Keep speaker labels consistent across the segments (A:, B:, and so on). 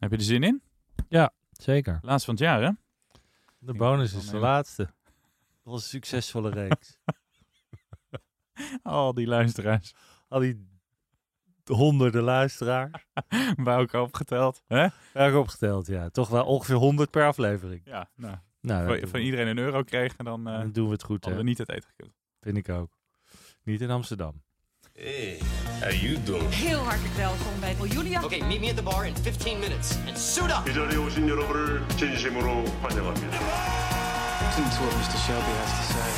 A: Heb je er zin in?
B: Ja, zeker.
A: Laatst van het jaar, hè?
B: De bonus is de laatste. Was een succesvolle reeks.
A: Al die luisteraars.
B: Al die honderden luisteraars.
A: Bij elkaar opgeteld. Hè?
B: Erg opgeteld, ja. Toch wel ongeveer 100 per aflevering.
A: Ja, nou.
B: Nou,
A: Van, iedereen een euro kregen, dan eh
B: dan doen we het goed,
A: hadden
B: hè.
A: we niet het eten gekund.
B: Vind ik ook. Niet in Amsterdam.
C: Hey, how you doing?
D: Heel hartelijk welkom bij Julia.
E: Okay, meet me at the bar in 15 minutes and suit up.
F: 이 자리에 오신 여러분을 진심으로 환영합니다.
G: Listen to what Mr. Shelby has to say.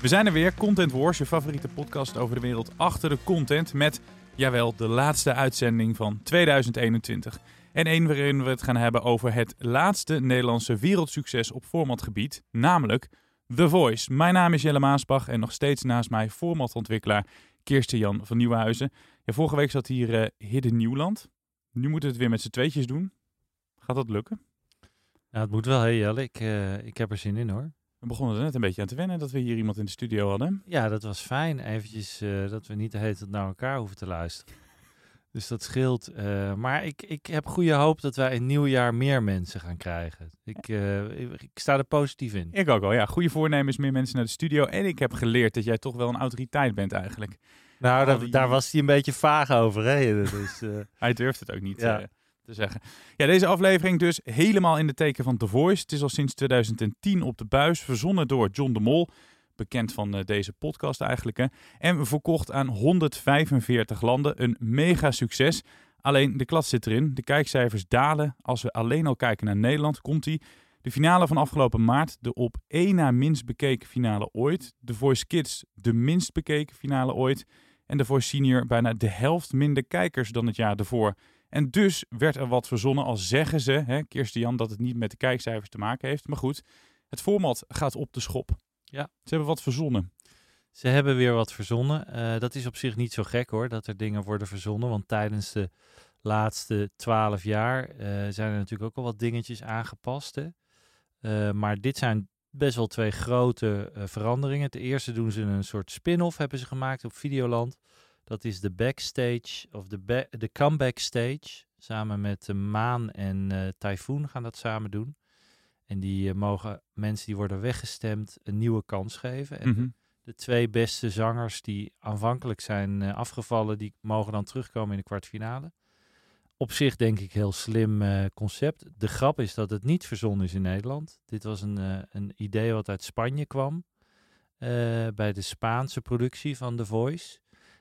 A: We zijn er weer, Content Wars, je favoriete podcast over de wereld achter de content. Met, jawel, de laatste uitzending van 2021. En één waarin we het gaan hebben over het laatste Nederlandse wereldsucces op formatgebied, namelijk The Voice. Mijn naam is Jelle Maasbach en nog steeds naast mij formatontwikkelaar Kirsten Jan van Nieuwenhuizen. Ja, vorige week zat hier eh Hidden Nieuwland. Nu moeten we het weer met z'n tweetjes doen. Gaat dat lukken?
B: Ja, het moet wel, hè Jelle. Ik, eh, ik heb er zin in, hoor.
A: We begonnen er net een beetje aan te wennen dat we hier iemand in de studio hadden.
B: Ja, dat was fijn. Eventjes eh, dat we niet de hele tijd naar elkaar hoeven te luisteren. Dus dat scheelt. eh, maar ik, ik heb goede hoop dat wij in nieuwjaar meer mensen gaan krijgen. Ik, eh, ik, ik sta er positief in.
A: Ik ook al, ja. Goede voornemens, meer mensen naar de studio. En ik heb geleerd dat jij toch wel een autoriteit bent eigenlijk.
B: Nou, daar,
A: die-
B: daar was hij een beetje vaag over, hè? Dus, eh,
A: Hij durft het ook niet
B: Ja.
A: te zeggen. Ja, deze aflevering dus helemaal in de teken van The Voice. Het is al sinds 2010 op de buis, verzonnen door John de Mol. Bekend van eh, deze podcast eigenlijk. Hè. En verkocht aan 145 landen. Een mega succes. Alleen de klas zit erin. De kijkcijfers dalen. Als we alleen al kijken naar Nederland, komt die. De finale van afgelopen maart, de op één na minst bekeken finale ooit. The Voice Kids, de minst bekeken finale ooit. En The Voice Senior bijna de helft minder kijkers dan het jaar ervoor. En dus werd er wat verzonnen, al zeggen ze, hè, Kirsten Jan, dat het niet met de kijkcijfers te maken heeft. Maar goed, het format gaat op de schop.
B: Ja.
A: Ze hebben wat verzonnen.
B: Ze hebben weer wat verzonnen. Eh, dat is op zich niet zo gek hoor, dat er dingen worden verzonnen. Want tijdens de laatste twaalf jaar eh, zijn er natuurlijk ook al wat dingetjes aangepast. Hè? Eh, maar dit zijn best wel twee grote veranderingen. Ten eerste doen ze een soort spin-off hebben ze gemaakt op Videoland. Dat is de backstage of de, ba- de comeback stage. Samen met de Maan en Typhoon gaan dat samen doen. En die eh, mogen mensen die worden weggestemd een nieuwe kans geven. En
A: Mhm.
B: de twee beste zangers die aanvankelijk zijn eh, afgevallen, die mogen dan terugkomen in de kwartfinale. Op zich denk ik heel slim eh, concept. De grap is dat het niet verzonnen is in Nederland. Dit was een, een idee wat uit Spanje kwam. bij de Spaanse productie van The Voice.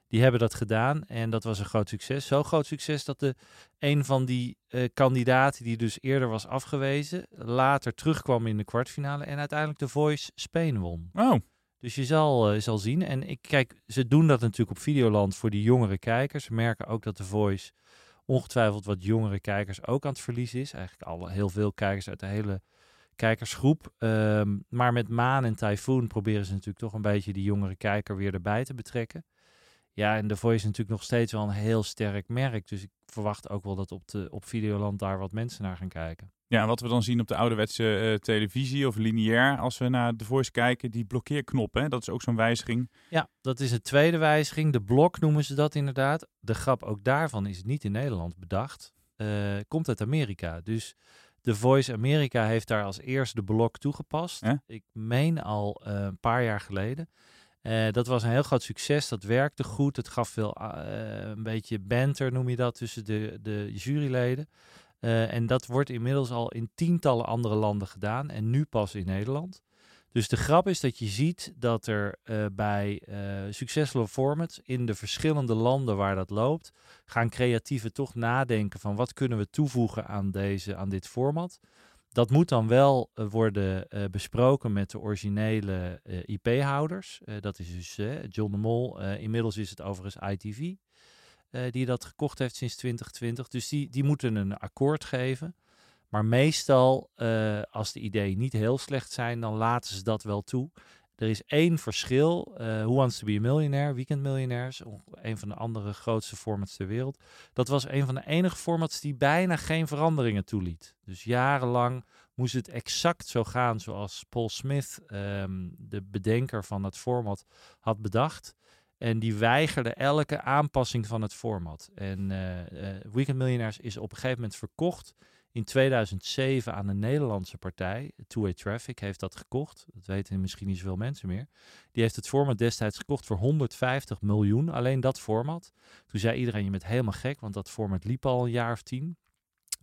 B: Die hebben dat gedaan en dat was een groot succes. Zo groot succes dat de, een van die eh, kandidaten die dus eerder was afgewezen, later terugkwam in de kwartfinale en uiteindelijk The Voice Spain won.
A: Oh,
B: Dus je zal, je zal zien. En ik kijk, ze doen dat natuurlijk op Videoland voor die jongere kijkers. Ze merken ook dat The Voice ongetwijfeld wat jongere kijkers ook aan het verliezen is. Eigenlijk al heel veel kijkers uit de hele kijkersgroep. Ehm, maar met Maan en Typhoon proberen ze natuurlijk toch een beetje die jongere kijker weer erbij te betrekken. Ja, en The Voice is natuurlijk nog steeds wel een heel sterk merk. Dus ik verwacht ook wel dat op, de, op Videoland daar wat mensen naar gaan kijken.
A: ja, en wat we dan zien op de ouderwetse eh, televisie of lineair, als we naar The Voice kijken, die blokkeerknop, hè, dat is ook zo'n wijziging.
B: Ja, dat is een tweede wijziging. De blok noemen ze dat inderdaad. De grap ook daarvan is niet in Nederland bedacht. Eh, komt uit Amerika. Dus The Voice Amerika heeft daar als eerste de blok toegepast. Ik meen al eh, een paar jaar geleden. Eh, dat was een heel groot succes. Dat werkte goed. Het gaf veel eh, een beetje banter, noem je dat, tussen de, de juryleden. Eh, en dat wordt inmiddels al in tientallen andere landen gedaan. En nu pas in Nederland. Dus de grap is dat je ziet dat er bij succesvolle formats in de verschillende landen waar dat loopt, gaan creatieven toch nadenken van wat kunnen we toevoegen aan, deze, aan dit format. Dat moet dan wel eh, worden eh, besproken met de originele eh, IP-houders. dat is dus John de Mol. inmiddels is het overigens ITV die dat gekocht heeft sinds 2020. Dus die, die moeten een akkoord geven. Maar meestal, als de ideeën niet heel slecht zijn, dan laten ze dat wel toe. Er is één verschil. Uh, Who Wants to be a Millionaire, Weekend Millionaires, een van de andere grootste formats ter wereld. Dat was een van de enige formats die bijna geen veranderingen toeliet. Dus jarenlang moest het exact zo gaan zoals Paul Smith, um, de bedenker van het format, had bedacht. En die weigerde elke aanpassing van het format. En uh, uh, Weekend Millionaires is op een gegeven moment verkocht in 2007 aan een Nederlandse partij. Two-Way Traffic heeft dat gekocht. Dat weten misschien niet zoveel mensen meer. Die heeft het format destijds gekocht voor 150 miljoen. Alleen dat format. Toen zei iedereen, je bent helemaal gek, want dat format liep al een jaar of tien.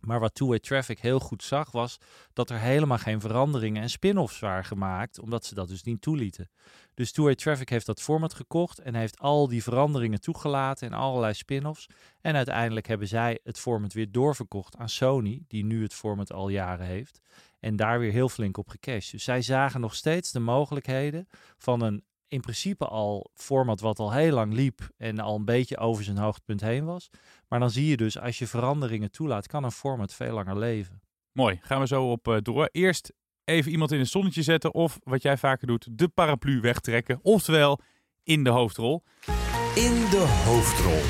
B: Maar wat Two-Way Traffic heel goed zag, was dat er helemaal geen veranderingen en spin-offs waren gemaakt, omdat ze dat dus niet toelieten. Dus Two-Way Traffic heeft dat format gekocht en heeft al die veranderingen toegelaten en allerlei spin-offs. En uiteindelijk hebben zij het format weer doorverkocht aan Sony, die nu het format al jaren heeft. En daar weer heel flink op gecashed. Dus zij zagen nog steeds de mogelijkheden van een in principe al format wat al heel lang liep en al een beetje over zijn hoogtepunt heen was. Maar dan zie je dus, als je veranderingen toelaat, kan een format veel langer leven.
A: Mooi, gaan we zo op uh, door. Eerst even iemand in het zonnetje zetten of wat jij vaker doet, de paraplu wegtrekken. Oftewel in de hoofdrol.
H: In de hoofdrol.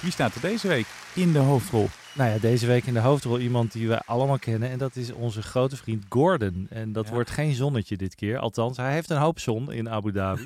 A: Wie staat er deze week in de hoofdrol?
B: Nou ja, deze week in de hoofdrol iemand die we allemaal kennen. En dat is onze grote vriend Gordon. En dat wordt geen zonnetje dit keer. Althans, hij heeft een hoop zon in Abu Dhabi.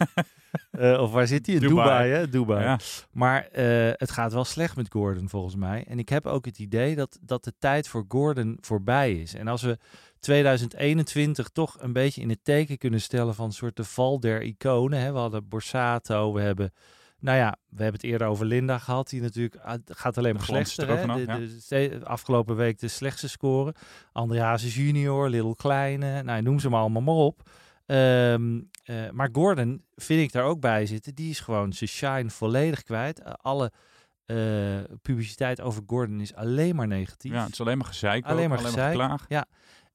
B: uh, of waar zit hij? In Dubai, Dubai hè? Dubai. Ja. Maar uh, het gaat wel slecht met Gordon volgens mij. En ik heb ook het idee dat, dat de tijd voor Gordon voorbij is. En als we 2021 toch een beetje in het teken kunnen stellen van een soort de val der iconen. Hè? We hadden Borsato, we hebben nou ja, we hebben het eerder over Linda gehad. Die natuurlijk ah, gaat alleen maar slechter. Hè? De, de, afgelopen week de slechtste score. Andreas junior, Little Kleine. Nou, noem ze maar allemaal maar op. Ehm, eh, maar Gordon vind ik daar ook bij zitten. Die is gewoon zijn shine volledig kwijt. Eh, alle uh, publiciteit over Gordon is alleen maar negatief.
A: Ja, het is alleen maar gezeik. Alleen maar gezeik. Maar
B: ja.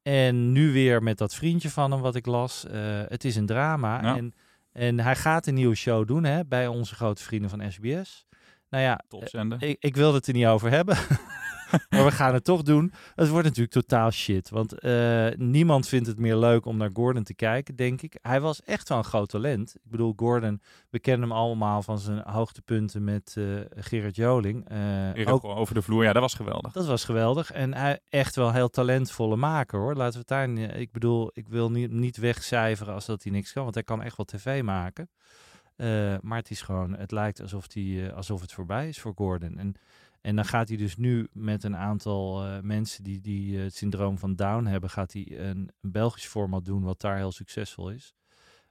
B: En nu weer met dat vriendje van hem wat ik las. het is een drama. Ja. En en hij gaat een nieuwe show doen hè, bij onze grote vrienden van SBS. Nou ja,
A: Topzender.
B: ik, ik wil het er niet over hebben. maar we gaan het toch doen. Het wordt natuurlijk totaal shit. Want uh, niemand vindt het meer leuk om naar Gordon te kijken, denk ik. Hij was echt wel een groot talent. Ik bedoel, Gordon, we kennen hem allemaal van zijn hoogtepunten met uh, Gerard Joling.
A: Uh, ook over de vloer, ja, dat was geweldig.
B: Dat was geweldig. En hij echt wel heel talentvolle maker, hoor. Laten we het daar... Ik bedoel, ik wil niet, niet wegcijferen als dat hij niks kan. Want hij kan echt wel tv maken. maar het is gewoon, het lijkt alsof, die, alsof het voorbij is voor Gordon. En en dan gaat hij dus nu met een aantal uh, mensen die, die uh, het syndroom van Down hebben, gaat hij een, Belgisch format doen wat daar heel succesvol is.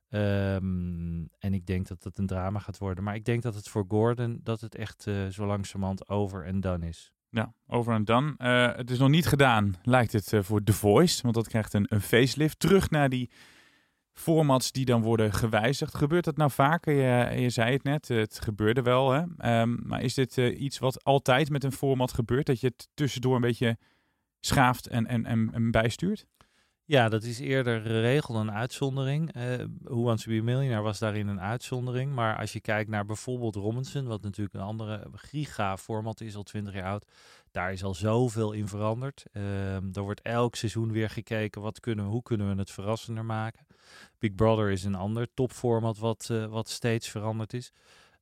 B: Um, en ik denk dat het een drama gaat worden. Maar ik denk dat het voor Gordon, dat het echt uh, zo langzamerhand over en done is.
A: Ja, over en dan. het is nog niet gedaan, lijkt het voor The Voice. Want dat krijgt een, een facelift. Terug naar die formats die dan worden gewijzigd. Gebeurt dat nou vaker? Je, je zei het net, het gebeurde wel. Hè? Um, maar is dit uh, iets wat altijd met een format gebeurt? Dat je het tussendoor een beetje schaaft en, en, en, bijstuurt?
B: Ja, dat is eerder regel dan uitzondering. Uh, Who Wants to Millionaire was daarin een uitzondering. Maar als je kijkt naar bijvoorbeeld Robinson, wat natuurlijk een andere giga-format is, al 20 jaar oud. Daar is al zoveel in veranderd. Uh, er wordt elk seizoen weer gekeken, wat kunnen we, hoe kunnen we het verrassender maken. Big Brother is een ander topformat wat, uh, wat steeds veranderd is.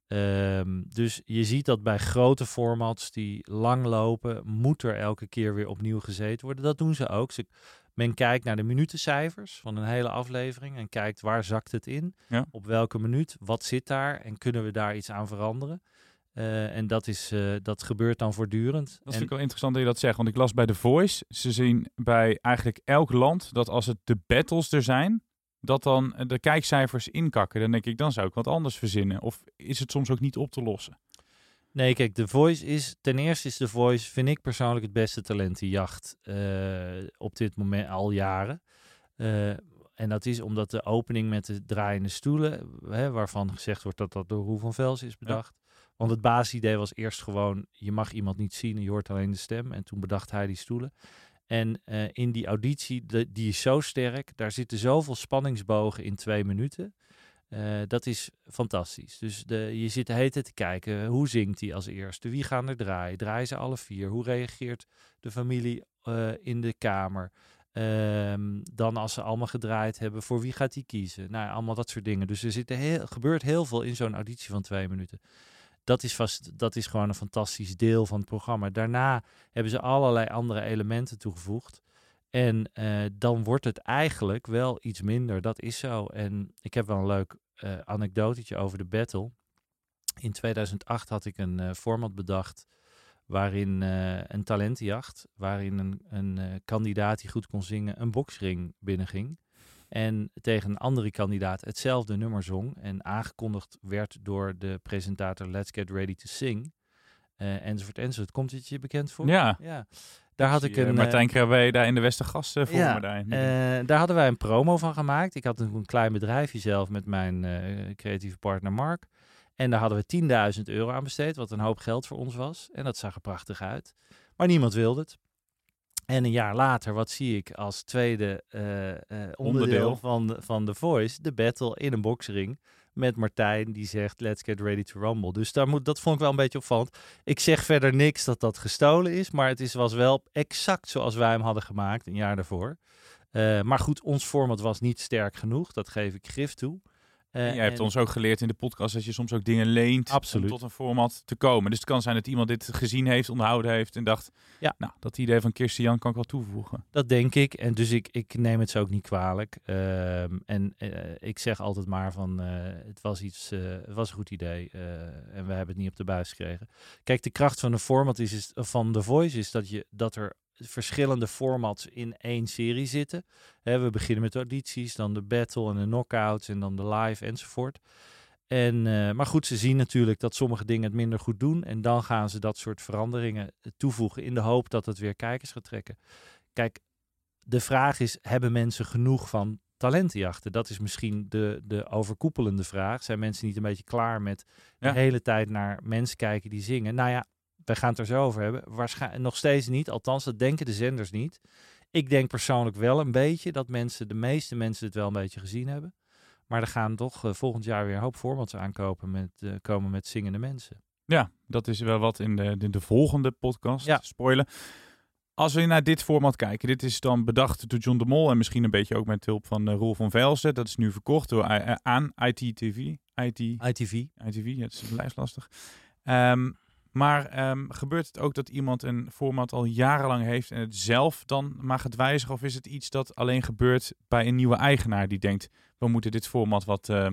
B: Um, dus je ziet dat bij grote formats die lang lopen, moet er elke keer weer opnieuw gezeten worden. Dat doen ze ook. Ze, men kijkt naar de minutencijfers van een hele aflevering en kijkt waar zakt het in, ja. op welke minuut, wat zit daar en kunnen we daar iets aan veranderen. Uh, en dat, is, uh, dat gebeurt dan voortdurend. Dat
A: vind ik wel interessant dat je dat zegt. Want ik las bij The Voice. Ze zien bij eigenlijk elk land dat als het de battles er zijn, dat dan de kijkcijfers inkakken. Dan denk ik, dan zou ik wat anders verzinnen. Of is het soms ook niet op te lossen?
B: Nee, kijk, The Voice is... Ten eerste is The Voice, vind ik persoonlijk, het beste talentenjacht uh, op dit moment al jaren. Uh, en dat is omdat de opening met de draaiende stoelen, hè, waarvan gezegd wordt dat dat door Roel van Vels is bedacht. Want het basisidee was eerst gewoon, je mag iemand niet zien, je hoort alleen de stem. En toen bedacht hij die stoelen. En eh, in die auditie, die is zo sterk, daar zitten zoveel spanningsbogen in twee minuten. Uh, dat is fantastisch. Dus de, je zit de hele tijd te kijken, hoe zingt hij als eerste? Wie gaan er draaien? Draaien ze alle vier? Hoe reageert de familie uh, in de kamer? Um, dan als ze allemaal gedraaid hebben, voor wie gaat hij kiezen? Nou, allemaal dat soort dingen. Dus er zit heel, gebeurt heel veel in zo'n auditie van twee minuten. Dat is, vast, dat is gewoon een fantastisch deel van het programma. Daarna hebben ze allerlei andere elementen toegevoegd. En uh, dan wordt het eigenlijk wel iets minder. Dat is zo. En ik heb wel een leuk uh, anekdotetje over de battle. In 2008 had ik een uh, format bedacht waarin een talentenjacht, waarin een, een kandidaat die goed kon zingen een boksring binnenging. En tegen een andere kandidaat hetzelfde nummer zong. En aangekondigd werd door de presentator Let's Get Ready to Sing. Uh, enzovoort, enzovoort. Komt het je bekend voor?
A: Ja.
B: ja. Daar had ik een.
A: Martijn Krabbe daar in de Westergast voor
B: ja,
A: me daar.
B: Uh, daar hadden wij een promo van gemaakt. Ik had een, een klein bedrijfje zelf met mijn creatieve partner Mark. En daar hadden we 10.000 euro aan besteed, wat een hoop geld voor ons was. En dat zag er prachtig uit. Maar niemand wilde het. En een jaar later, wat zie ik als tweede uh, uh, onderdeel, onderdeel, van, van The Voice? De battle in een boxring met Martijn die zegt let's get ready to rumble. Dus daar moet, dat vond ik wel een beetje opvallend. Ik zeg verder niks dat dat gestolen is, maar het is, was wel exact zoals wij hem hadden gemaakt een jaar daarvoor. Uh, maar goed, ons format was niet sterk genoeg, dat geef ik grif toe.
A: Uh, Jij hebt ons ook geleerd in de podcast dat je soms ook dingen leent
B: Absoluut.
A: om tot een format te komen. Dus het kan zijn dat iemand dit gezien heeft, onderhouden heeft en dacht,
B: ja.
A: nou, dat idee van Kirsten Jan kan ik wel toevoegen.
B: Dat denk ik. En dus ik, ik neem het zo ook niet kwalijk. Uh, en uh, ik zeg altijd maar van, uh, het was iets, het was een goed idee en we hebben het niet op de buis gekregen. Kijk, de kracht van de format is, is van The Voice is dat, je, dat er verschillende formats in één serie zitten. He, we beginnen met de audities, dan de battle en de knockouts en dan de live enzovoort. En, uh, maar goed, ze zien natuurlijk dat sommige dingen het minder goed doen. En dan gaan ze dat soort veranderingen toevoegen in de hoop dat het weer kijkers gaat trekken. Kijk, de vraag is, hebben mensen genoeg van talentenjachten? Dat is misschien de, de overkoepelende vraag. Zijn mensen niet een beetje klaar met
A: Ja.
B: de hele tijd naar mensen kijken die zingen? Nou ja, we gaan het er zo over hebben. Waarschijnlijk nog steeds niet, althans dat denken de zenders niet. Ik denk persoonlijk wel een beetje dat mensen, de meeste mensen het wel een beetje gezien hebben. Maar er gaan toch uh, volgend jaar weer een hoop formats aankopen met, uh, komen met zingende mensen.
A: Ja, dat is wel wat in de, de, de volgende podcast.
B: Ja.
A: Spoilen. Als we naar dit format kijken, dit is dan bedacht door John de Mol en misschien een beetje ook met hulp van uh, Roel van Velsen. Dat is nu verkocht door, aan ITTV. IT,
B: ITV.
A: ITV, ja, het is blijft lastig. Um, maar um, gebeurt het ook dat iemand een format al jarenlang heeft en het zelf dan maar gaat wijzigen? Of is het iets dat alleen gebeurt bij een nieuwe eigenaar die denkt, we moeten dit format wat uh,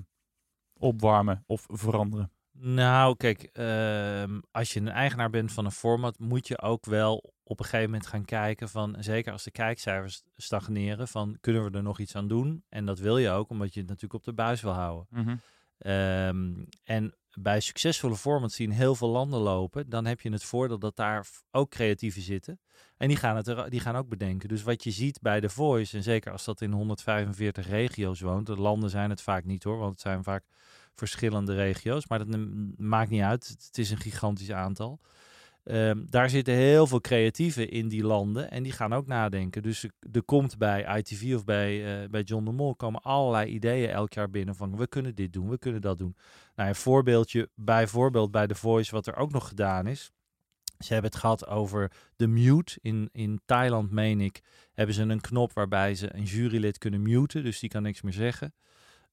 A: opwarmen of veranderen?
B: Nou, kijk, uh, als je een eigenaar bent van een format, moet je ook wel op een gegeven moment gaan kijken van, zeker als de kijkcijfers stagneren, van kunnen we er nog iets aan doen? En dat wil je ook, omdat je het natuurlijk op de buis wil houden.
A: Mm -hmm.
B: um, en bij succesvolle formats die in heel veel landen lopen, dan heb je het voordeel dat daar ook creatieven zitten. En die gaan, het die gaan ook bedenken. Dus wat je ziet bij The Voice, en zeker als dat in 145 regio's woont, de landen zijn het vaak niet hoor, want het zijn vaak verschillende regio's, maar dat maakt niet uit. Het is een gigantisch aantal. Um, daar zitten heel veel creatieven in die landen en die gaan ook nadenken. Dus er komt bij ITV of bij, uh, bij John de Mol komen allerlei ideeën elk jaar binnen van we kunnen dit doen, we kunnen dat doen. Nou, een voorbeeldje bijvoorbeeld bij The Voice wat er ook nog gedaan is. Ze hebben het gehad over de mute. In, in Thailand, meen ik, hebben ze een knop waarbij ze een jurylid kunnen muten, dus die kan niks meer zeggen.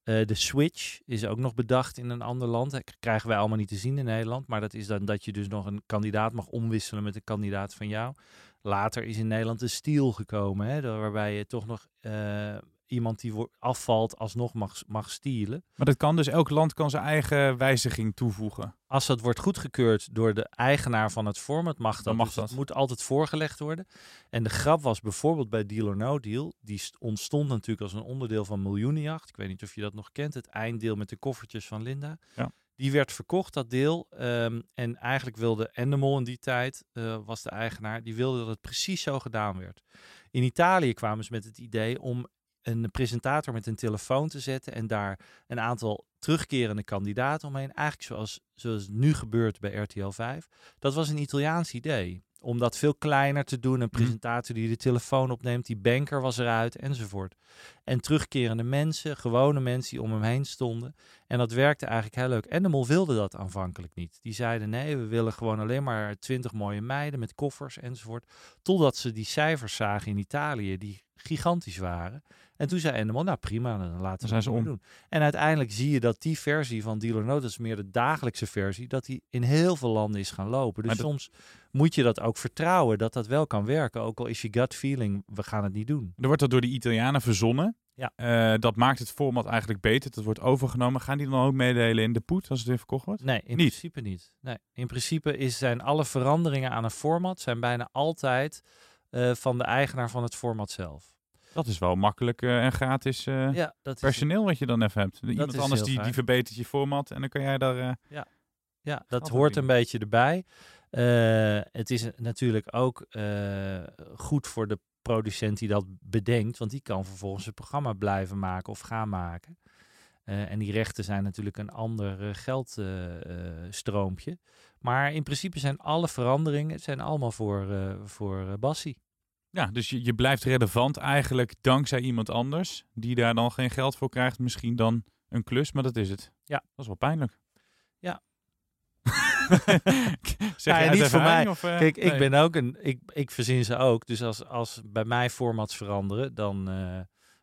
B: Uh, de switch is ook nog bedacht in een ander land. Dat krijgen wij allemaal niet te zien in Nederland. Maar dat is dan dat je dus nog een kandidaat mag omwisselen met een kandidaat van jou. Later is in Nederland de stiel gekomen. Hè, waarbij je toch nog uh, iemand die afvalt alsnog mag, mag stielen.
A: Maar dat kan dus, elk land kan zijn eigen wijziging toevoegen.
B: Als dat wordt goedgekeurd door de eigenaar van het format, mag dat.
A: Dan mag
B: dus
A: dat.
B: Het moet altijd voorgelegd worden. En de grap was bijvoorbeeld bij Deal or No Deal. Die ontstond natuurlijk als een onderdeel van Miljoenenjacht. Ik weet niet of je dat nog kent. Het einddeel met de koffertjes van Linda.
A: Ja.
B: Die werd verkocht, dat deel. Um, en eigenlijk wilde Endemol in die tijd, uh, was de eigenaar, die wilde dat het precies zo gedaan werd. In Italië kwamen ze met het idee om een presentator met een telefoon te zetten en daar een aantal terugkerende kandidaten omheen. Eigenlijk zoals, zoals nu gebeurt bij RTL 5. Dat was een Italiaans idee. Om dat veel kleiner te doen. Een presentator die de telefoon opneemt, die banker was eruit enzovoort. En terugkerende mensen, gewone mensen die om hem heen stonden. En dat werkte eigenlijk heel leuk. En de Mol wilde dat aanvankelijk niet. Die zeiden nee, we willen gewoon alleen maar twintig mooie meiden met koffers enzovoort. Totdat ze die cijfers zagen in Italië, die gigantisch waren. En toen zei Endemol, nou prima, dan laten we het
A: om.
B: doen. En uiteindelijk zie je dat die versie van Dealer No, dat is meer de dagelijkse versie, dat die in heel veel landen is gaan lopen. Dus
A: Maar dat-
B: soms moet je dat ook vertrouwen, dat dat wel kan werken. Ook al is je gut feeling, we gaan het niet doen.
A: Er wordt dat door de Italianen verzonnen.
B: Ja.
A: Eh, dat maakt het format eigenlijk beter. Dat wordt overgenomen. Gaan die dan ook meedelen in de poet als het weer verkocht wordt?
B: Nee, in
A: Niet?
B: principe niet. Nee, in principe is, zijn alle veranderingen aan een format zijn bijna altijd eh, van de eigenaar van het format zelf.
A: Dat is wel makkelijk eh, en gratis eh,
B: Ja, dat
A: personeel wat je dan even hebt. Iemand anders die, die verbetert je format en dan kan jij daar... eh,
B: Ja, dat
A: Grappig
B: hoort een beetje erbij. Het is natuurlijk ook goed voor de producent die dat bedenkt, want die kan vervolgens het programma blijven maken of gaan maken. En die rechten zijn natuurlijk een ander geldstroompje. maar in principe zijn alle veranderingen zijn allemaal voor, voor Bassie.
A: Ja, dus je, je blijft relevant eigenlijk dankzij iemand anders. Die daar dan geen geld voor krijgt. Misschien dan een klus, maar dat is het.
B: Ja.
A: Dat is wel pijnlijk.
B: Ja.
A: zeg
B: Ja,
A: jij
B: niet voor mij.
A: Of, eh,
B: Kijk, ik ben ook een. Ik, ik verzin ze ook. Dus als, als bij mij formats veranderen, dan, eh,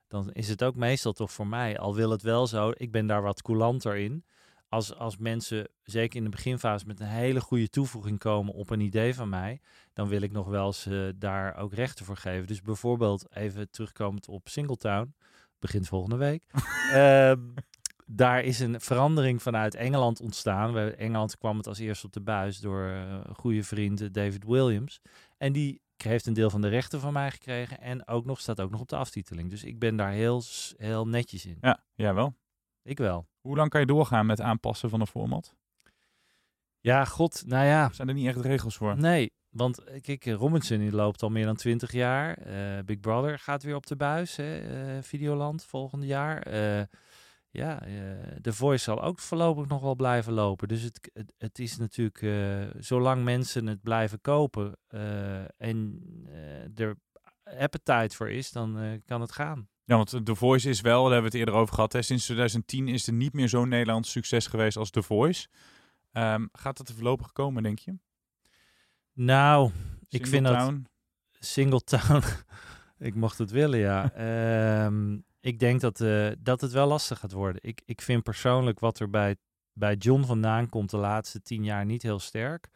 B: dan is het ook meestal toch voor mij. Al wil het wel zo, ik ben daar wat coulanter in. Als, als mensen, zeker in de beginfase, met een hele goede toevoeging komen op een idee van mij, dan wil ik nog wel eens eh, daar ook rechten voor geven. Dus bijvoorbeeld even terugkomend op Singletown, begint volgende week. Ehm, daar is een verandering vanuit Engeland ontstaan. Bij Engeland kwam het als eerste op de buis door eh, een goede vriend eh, David Williams. En die heeft een deel van de rechten van mij gekregen. En ook nog staat ook nog op de aftiteling. Dus ik ben daar heel, heel netjes in.
A: Ja, jij wel.
B: Ik wel.
A: Hoe lang kan je doorgaan met aanpassen van een format?
B: Ja, god, nou ja.
A: Zijn er niet echt regels voor?
B: Nee, want eh, kijk, eh, Robinson die loopt al meer dan 20 jaar. Eh, Big Brother gaat weer op de buis, hè, Videoland volgend jaar. Eh, ja, The Voice zal ook voorlopig nog wel blijven lopen. Dus het, het, het is natuurlijk, zolang mensen het blijven kopen en er appetite voor is, dan kan het gaan.
A: Ja, want The Voice is wel, daar hebben we het eerder over gehad. Hè. Sinds 2010 is er niet meer zo'n Nederlands succes geweest als The Voice. Ehm, gaat dat er voorlopig komen, denk je?
B: Nou, ik vind dat...
A: Singletown?
B: Singletown. ik mocht het willen, ja. Ehm, ik denk dat, eh, dat het wel lastig gaat worden. Ik, ik vind persoonlijk wat er bij, bij John vandaan komt de laatste tien jaar niet heel sterk.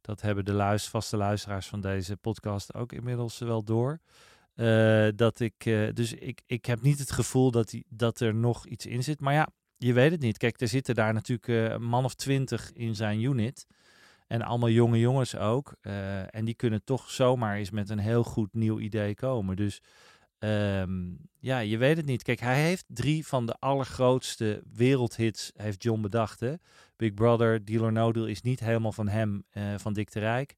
B: Dat hebben de luister, vaste luisteraars van deze podcast ook inmiddels wel door. Eh, dat ik, eh, dus ik, ik heb niet het gevoel dat, die, dat er nog iets in zit. Maar ja, je weet het niet. Kijk, er zitten daar natuurlijk eh, een man of twintig in zijn unit. En allemaal jonge jongens ook. En die kunnen toch zomaar eens met een heel goed nieuw idee komen. Dus ehm, ja, je weet het niet. Kijk, hij heeft drie van de allergrootste wereldhits heeft John bedacht. Hè? Big Brother, Deal or No Deal is niet helemaal van hem, van Dick de Rijk.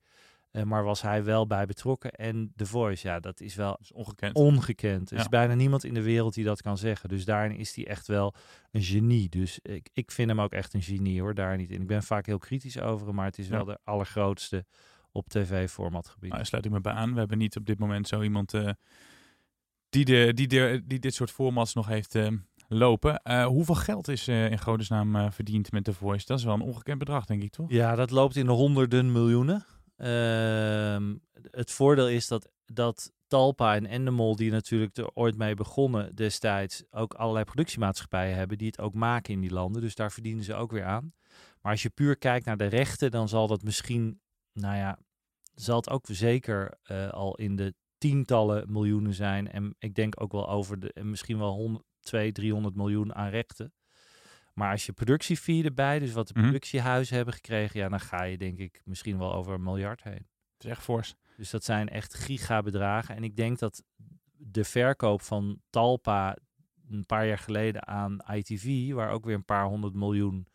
B: Eh, maar was hij wel bij betrokken. En The Voice, ja, dat is wel
A: Dat is ongekend.
B: ongekend. Er is bijna niemand in de wereld die dat kan zeggen. Dus daarin is hij echt wel een genie. Dus ik, ik vind hem ook echt een genie hoor, daar niet in. Ik ben vaak heel kritisch over hem, maar het is
A: Ja.
B: wel de allergrootste op tv-formatgebied.
A: Nou, sluit ik me bij aan. We hebben niet op dit moment zo iemand eh, die, de, die, de, die dit soort formats nog heeft eh, lopen. Hoeveel geld is in godesnaam verdiend met The Voice? Dat is wel een ongekend bedrag, denk ik, toch?
B: Ja, dat loopt in de honderden miljoenen. Ehm, het voordeel is dat, dat Talpa en Endemol, die natuurlijk er ooit mee begonnen destijds, ook allerlei productiemaatschappijen hebben die het ook maken in die landen. Dus daar verdienen ze ook weer aan. Maar als je puur kijkt naar de rechten, dan zal dat misschien, nou ja, zal het ook zeker eh, al in de tientallen miljoenen zijn. En ik denk ook wel over de, en misschien wel 100, 200, 300 miljoen aan rechten. Maar als je productiefee erbij, dus wat de
A: Mhm.
B: productiehuizen hebben gekregen, ja, dan ga je denk ik misschien wel over een miljard heen.
A: Dat is echt fors.
B: Dus dat zijn echt gigabedragen. En ik denk dat de verkoop van Talpa een paar jaar geleden aan ITV, waar ook weer een paar honderd miljoen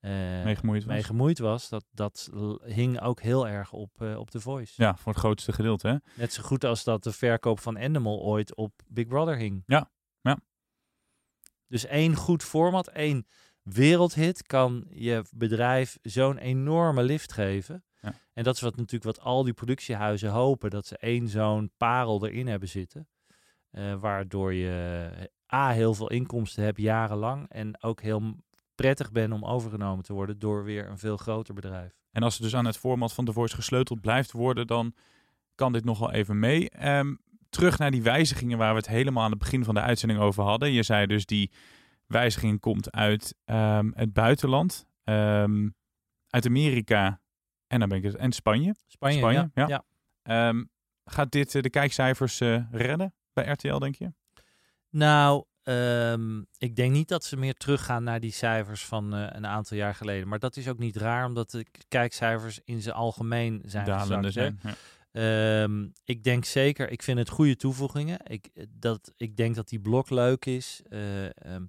B: eh,
A: Mee gemoeid was.
B: mee gemoeid was, dat, dat hing ook heel erg op, eh, op The Voice.
A: Ja, voor het grootste gedeelte, hè?
B: Net zo goed als dat de verkoop van Endemol ooit op Big Brother hing.
A: Ja. Ja.
B: Dus één goed format, één wereldhit kan je bedrijf zo'n enorme lift geven.
A: Ja.
B: En dat is wat natuurlijk wat al die productiehuizen hopen, dat ze één zo'n parel erin hebben zitten. Eh, waardoor je A, heel veel inkomsten hebt jarenlang en ook heel prettig bent om overgenomen te worden door weer een veel groter bedrijf.
A: En als er dus aan het format van The Voice gesleuteld blijft worden, dan kan dit nog wel even mee. Ehm, terug naar die wijzigingen waar we het helemaal aan het begin van de uitzending over hadden. Je zei dus die wijziging komt uit ehm, het buitenland, ehm, uit Amerika en dan ben ik het en Spanje.
B: Spanje,
A: Spanje,
B: ja.
A: ja. Ehm, gaat dit eh, de kijkcijfers eh, redden bij RTL, denk je?
B: Nou, ik denk niet dat ze meer teruggaan naar die cijfers van eh, een aantal jaar geleden. Maar dat is ook niet raar, omdat de kijkcijfers in zijn algemeen zijn
A: Dalende
B: gezakt,
A: zijn. Ja.
B: Ehm, ik denk zeker, ik vind het goede toevoegingen. Ik, eh, dat, ik denk dat die blok leuk is. eh, ehm,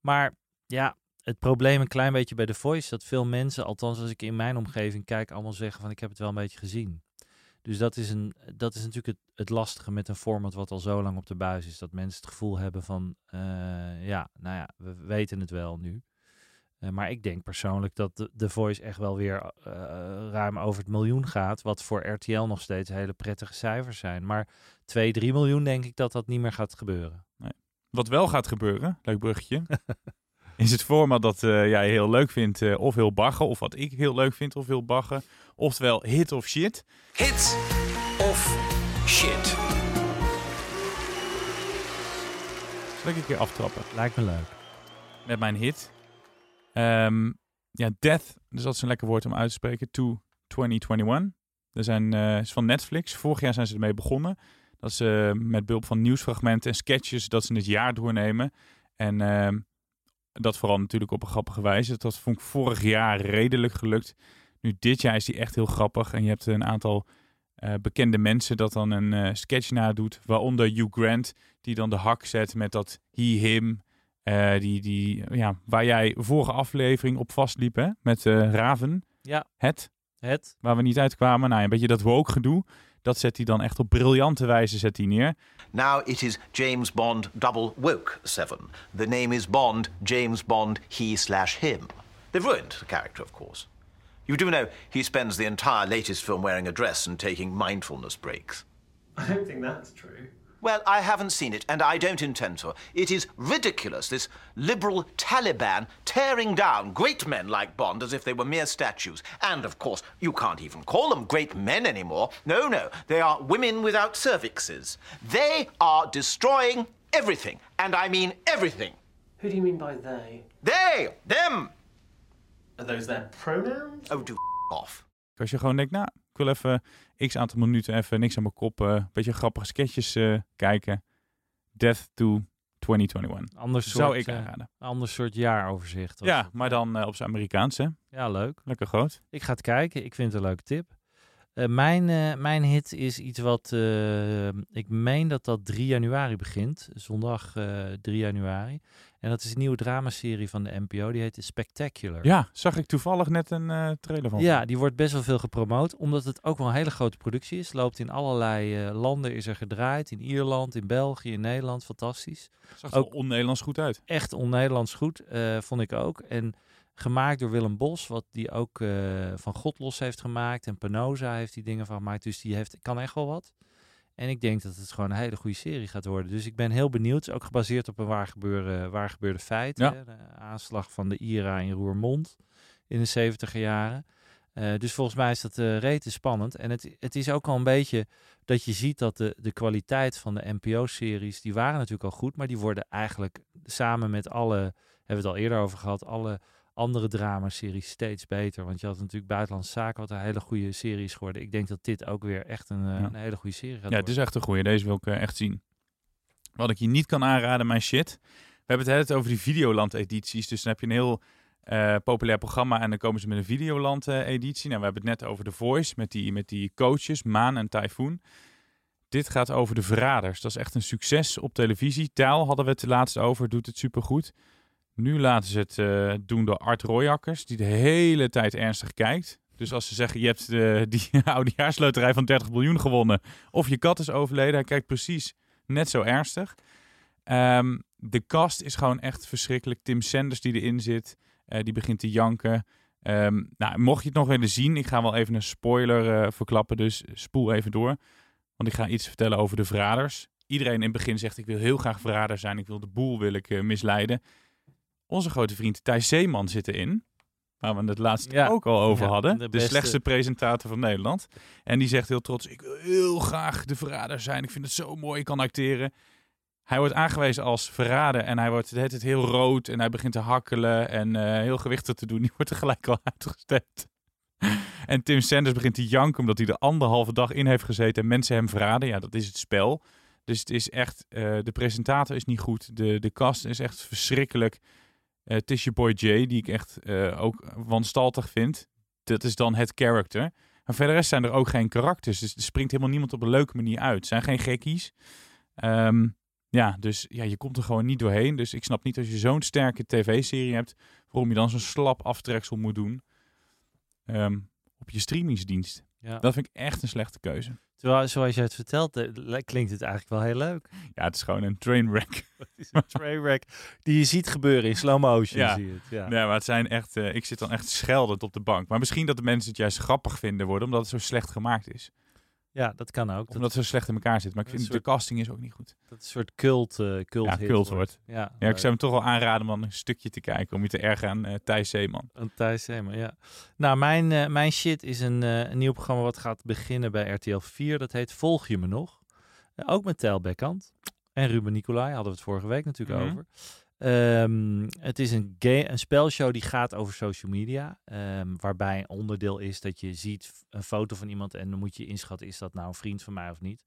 B: maar ja, het probleem een klein beetje bij The Voice dat veel mensen, althans als ik in mijn omgeving kijk, allemaal zeggen van ik heb het wel een beetje gezien. Dus dat is, een, dat is natuurlijk het, het lastige met een format wat al zo lang op de buis is. Dat mensen het gevoel hebben van, eh, ja, nou ja, we weten het wel nu. Eh, maar ik denk persoonlijk dat de, The Voice echt wel weer eh, ruim over het miljoen gaat. Wat voor RTL nog steeds hele prettige cijfers zijn. Maar 2, 3 miljoen denk ik dat dat niet meer gaat gebeuren.
A: Wat wel gaat gebeuren, leuk bruggetje, is het format dat eh, jij heel leuk vindt eh, of heel baggen. Of wat ik heel leuk vind of heel baggen. Oftewel hit of shit.
H: Hit of shit.
A: Zal ik een keer aftrappen
B: Lijkt me leuk.
A: met mijn hit. Ehm, ja, Death, dus dat is een lekker woord om uit te spreken, to 2021. Er zijn, eh, is van Netflix. Vorig jaar zijn ze ermee begonnen. Dat ze met behulp van nieuwsfragmenten en sketches dat ze het jaar doornemen. En ehm, dat vooral natuurlijk op een grappige wijze. Dat vond ik vorig jaar redelijk gelukt. Nu dit jaar is die echt heel grappig. En je hebt een aantal eh, bekende mensen dat dan een eh, sketch nadoet. Waaronder Hugh Grant, die dan de hak zet met dat he, him. Eh, die, die, ja, waar jij vorige aflevering op vastliep, hè? Met eh, Raven.
B: Ja.
A: Het,
B: Het?
A: waar we niet uitkwamen. Nou, een beetje dat woke gedoe. Dat zet hij dan echt op briljante wijze zet hij neer.
I: Now it is James Bond double woke seven. The name is Bond, James Bond, he slash him. They've ruined the character, of course. You do know he spends the entire latest film wearing a dress and taking mindfulness breaks.
G: I don't think that's true.
I: Well, I haven't seen it, and I don't intend to. It is ridiculous, this liberal Taliban tearing down great men like Bond as if they were mere statues. And, of course, you can't even call them great men anymore. No, no, they are women without cervixes. They are destroying everything, and I mean everything.
G: Who do you mean by they?
I: They, them.
G: Are those their pronouns?
I: Oh, do off.
A: Als je gewoon denkt, nou, ik wil even x aantal minuten even niks aan mijn kop. eh, een beetje grappige sketches eh, kijken. Death to 2021.
B: Ander soort,
A: Zou ik
B: eh,
A: aanraden.
B: ander soort jaaroverzicht.
A: Ja,
B: het.
A: maar dan op zijn Amerikaans, hè?
B: Ja, leuk.
A: Lekker groot.
B: Ik ga het kijken. Ik vind het een leuke tip. Eh, mijn, eh, mijn hit is iets wat... eh, ik meen dat dat 3 januari begint. Zondag eh 3 januari. En dat is een nieuwe dramaserie van de NPO. Die heet Spectacular.
A: Ja, zag ik toevallig net een trailer van.
B: Ja, die wordt best wel veel gepromoot. Omdat het ook wel een hele grote productie is. Loopt in allerlei landen is er gedraaid. In Ierland, in België, in Nederland. Fantastisch.
A: Zag er
B: ook-
A: on-Nederlands goed uit.
B: echt on-Nederlands goed, vond ik ook. En gemaakt door Willem Bos, wat die ook eh, van God los heeft gemaakt. En Penosa heeft die dingen van gemaakt. Dus die heeft, kan echt wel wat. En ik denk dat het gewoon een hele goede serie gaat worden. Dus ik ben heel benieuwd. Het is ook gebaseerd op een waar gebeurde, waar gebeurde feit.
A: Ja.
B: Hè? De aanslag van de IRA in Roermond in de 70 jaren. Eh, dus volgens mij is dat uh, rete spannend. En het, het is ook al een beetje dat je ziet dat de, de kwaliteit van de NPO-series, die waren natuurlijk al goed, maar die worden eigenlijk samen met alle, hebben we het al eerder over gehad, alle andere dramaseries steeds beter. Want je had natuurlijk Buitenlandse Zaken, wat een hele goede serie is geworden. Ik denk dat dit ook weer echt een,
A: Ja.
B: een hele goede serie gaat
A: Ja,
B: worden.
A: het is echt een goeie. Deze wil ik eh, echt zien. Wat ik je niet kan aanraden, mijn shit. We hebben het over die Videoland-edities. Dus dan heb je een heel eh, populair programma en dan komen ze met een Videoland-editie. nou, we hebben het net over The Voice met die, met die coaches, Maan en Typhoon. Dit gaat over de verraders. Dat is echt een succes op televisie. Taal hadden we het laatst over, doet het supergoed. Nu laten ze het eh, doen door Art Royakkers, die de hele tijd ernstig kijkt. Dus als ze zeggen, je hebt eh, die oudejaarsloterij van 30 miljoen gewonnen... of je kat is overleden, hij kijkt precies net zo ernstig. Ehm, de cast is gewoon echt verschrikkelijk. Tim Sanders die erin zit, eh, die begint te janken. Ehm, nou, mocht je het nog willen zien, ik ga wel even een spoiler verklappen, dus spoel even door. Want ik ga iets vertellen over de verraders. Iedereen in het begin zegt, ik wil heel graag verrader zijn, ik wil de boel wil ik, misleiden. Onze grote vriend Thijs Zeeman zit erin. Waar we het laatst
B: Ja.
A: ook al over
B: Ja,
A: hadden.
B: de
A: De, slechtste presentator van Nederland. En die zegt heel trots, ik wil heel graag de verrader zijn. Ik vind het zo mooi, ik kan acteren. Hij wordt aangewezen als verrader en hij wordt het heel rood en hij begint te hakkelen en eh, heel gewichtig te doen. Die wordt er gelijk al uitgestemd. en Tim Sanders begint te janken omdat hij er anderhalve dag in heeft gezeten en mensen hem verraden. Ja, dat is het spel. Dus het is echt, eh, de presentator is niet goed. De, de cast is echt verschrikkelijk. Eh, het is je boy Jay, die ik echt eh, ook wanstaltig vind. Dat is dan het character. Maar verder zijn er ook geen karakters. Dus er springt helemaal niemand op een leuke manier uit. Het zijn geen gekkies. Ehm, ja, dus ja, je komt er gewoon niet doorheen. Dus ik snap niet als je zo'n sterke tv-serie hebt, waarom je dan zo'n slap aftreksel moet doen ehm, op je streamingsdienst.
B: Ja.
A: Dat vind ik echt een slechte keuze.
B: Terwijl, zoals je het vertelt, eh, klinkt het eigenlijk wel heel leuk.
A: Ja, het is gewoon een trainwreck.
B: Het is een trainwreck die je ziet gebeuren in slow motion.
A: Ja.
B: Zie je het, ja.
A: Nee, maar het zijn echt. eh, ik zit dan echt scheldend op de bank. Maar misschien dat de mensen het juist grappig vinden worden, omdat het zo slecht gemaakt is.
B: Ja, dat kan ook. Dat,
A: omdat zo slecht in elkaar zit. Maar ik vind
B: soort-
A: de casting is ook niet goed.
B: dat een soort cult, eh cult
A: Ja, cult wordt.
B: Ja,
A: Ja, ik zou hem toch wel aanraden om dan een stukje te kijken. Om je te ergeren aan eh, Thijs Zeeman.
B: Een Thijs Heeman, ja. Nou, mijn, eh, mijn shit is een, een nieuw programma wat gaat beginnen bij RTL 4. Dat heet Volg je me nog? Ook met Tel Bekkant. En Ruben Nicolai hadden we het vorige week natuurlijk
A: Mhm.
B: over. Ehm, het is een, een spelshow die gaat over social media. ehm, waarbij een onderdeel is dat je ziet een foto van iemand en dan moet je inschatten, is dat nou een vriend van mij of niet?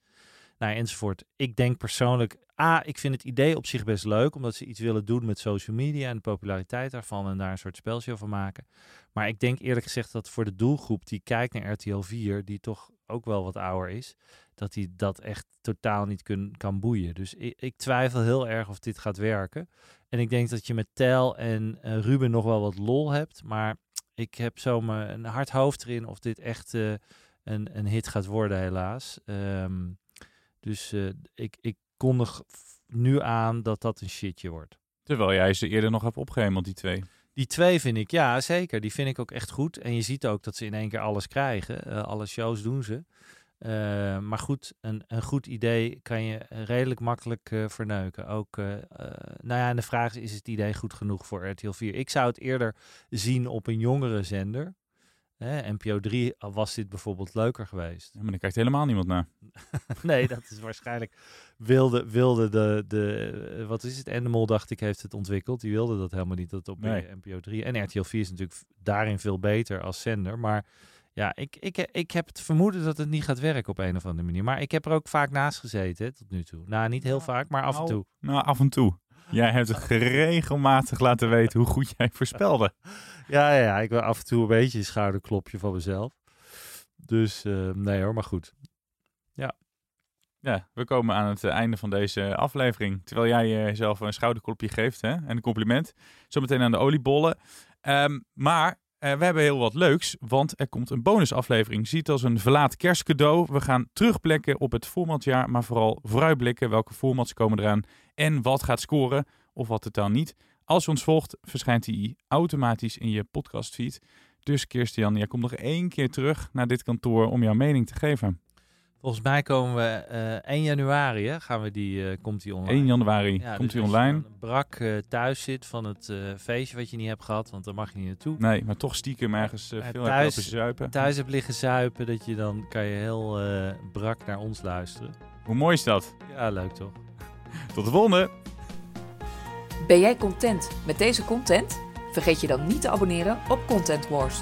B: Nou, enzovoort. Ik denk persoonlijk, A, ik vind het idee op zich best leuk, omdat ze iets willen doen met social media en de populariteit daarvan en daar een soort spelshow van maken. Maar ik denk eerlijk gezegd dat voor de doelgroep die kijkt naar RTL 4, die toch ook wel wat ouder is, dat die dat echt totaal niet kun, kan boeien. Dus ik twijfel heel erg of dit gaat werken. En ik denk dat je met Tel en eh, Ruben nog wel wat lol hebt, maar ik heb zo me een hard hoofd erin of dit echt eh, een, een hit gaat worden, helaas. Ehm, dus eh, ik, ik kondig nu aan dat dat een shitje wordt.
A: Terwijl jij ze eerder nog hebt opgehemeld, die twee.
B: Die twee vind ik, ja zeker, die vind ik ook echt goed. En je ziet ook dat ze in één keer alles krijgen. Alle shows doen ze. Eh, maar goed, een, een goed idee kan je redelijk makkelijk eh, verneuken. Ook, eh, eh, nou ja, en de vraag is, is het idee goed genoeg voor RTL 4? Ik zou het eerder zien op een jongere zender. NPO 3 was dit bijvoorbeeld leuker geweest.
A: Ja, maar dan kijkt helemaal niemand naar.
B: nee, dat is waarschijnlijk. Wilde, wilde de, de. eh, Wat is het? Endemol, dacht ik, heeft het ontwikkeld. Die wilde dat helemaal niet. Dat op
A: Nee.
B: eh, NPO 3. En RTL 4 is natuurlijk daarin veel beter als zender. Maar ja, ik, ik, ik heb het vermoeden dat het niet gaat werken op een of andere manier. Maar ik heb er ook vaak naast gezeten hè, tot nu toe. Nou, niet heel vaak, maar af en
A: Nou,
B: toe.
A: Nou, af en toe. Jij hebt het regelmatig laten weten hoe goed jij voorspelde.
B: Ja, ja, ja, ik wil af en toe een beetje een schouderklopje van mezelf. Dus eh, nee hoor, maar goed.
A: Ja, we komen aan het eh, einde van deze aflevering. Terwijl jij jezelf een schouderklopje geeft hè? en een compliment. Zometeen aan de oliebollen. Ehm, maar eh, we hebben heel wat leuks, want er komt een bonusaflevering. Zie het als een verlaat kerstcadeau. We gaan terugblikken op het formatjaar, maar vooral vooruitblikken. Welke formats komen eraan en wat gaat scoren of wat het dan niet. Als je ons volgt, verschijnt die automatisch in je podcastfeed. Dus Kirstian, jij komt nog één keer terug naar dit kantoor om jouw mening te geven.
B: Volgens mij komen we eh 1 januari, hè, gaan we die, eh, komt die online.
A: 1 januari
B: Ja,
A: komt
B: dus je
A: online.
B: brak eh, thuis zit van het eh, feestje wat je niet hebt gehad, want daar mag je niet naartoe.
A: Nee, maar toch stiekem ergens uh,
B: Ja,
A: veel
B: thuis-
A: thuis, zuipen.
B: Thuis hebt liggen zuipen, dat je dan kan je heel eh, brak naar ons luisteren.
A: Hoe mooi is dat?
B: Ja, leuk toch?
A: Tot de volgende!
D: Ben jij content met deze content? Vergeet je dan niet te abonneren op Content Wars.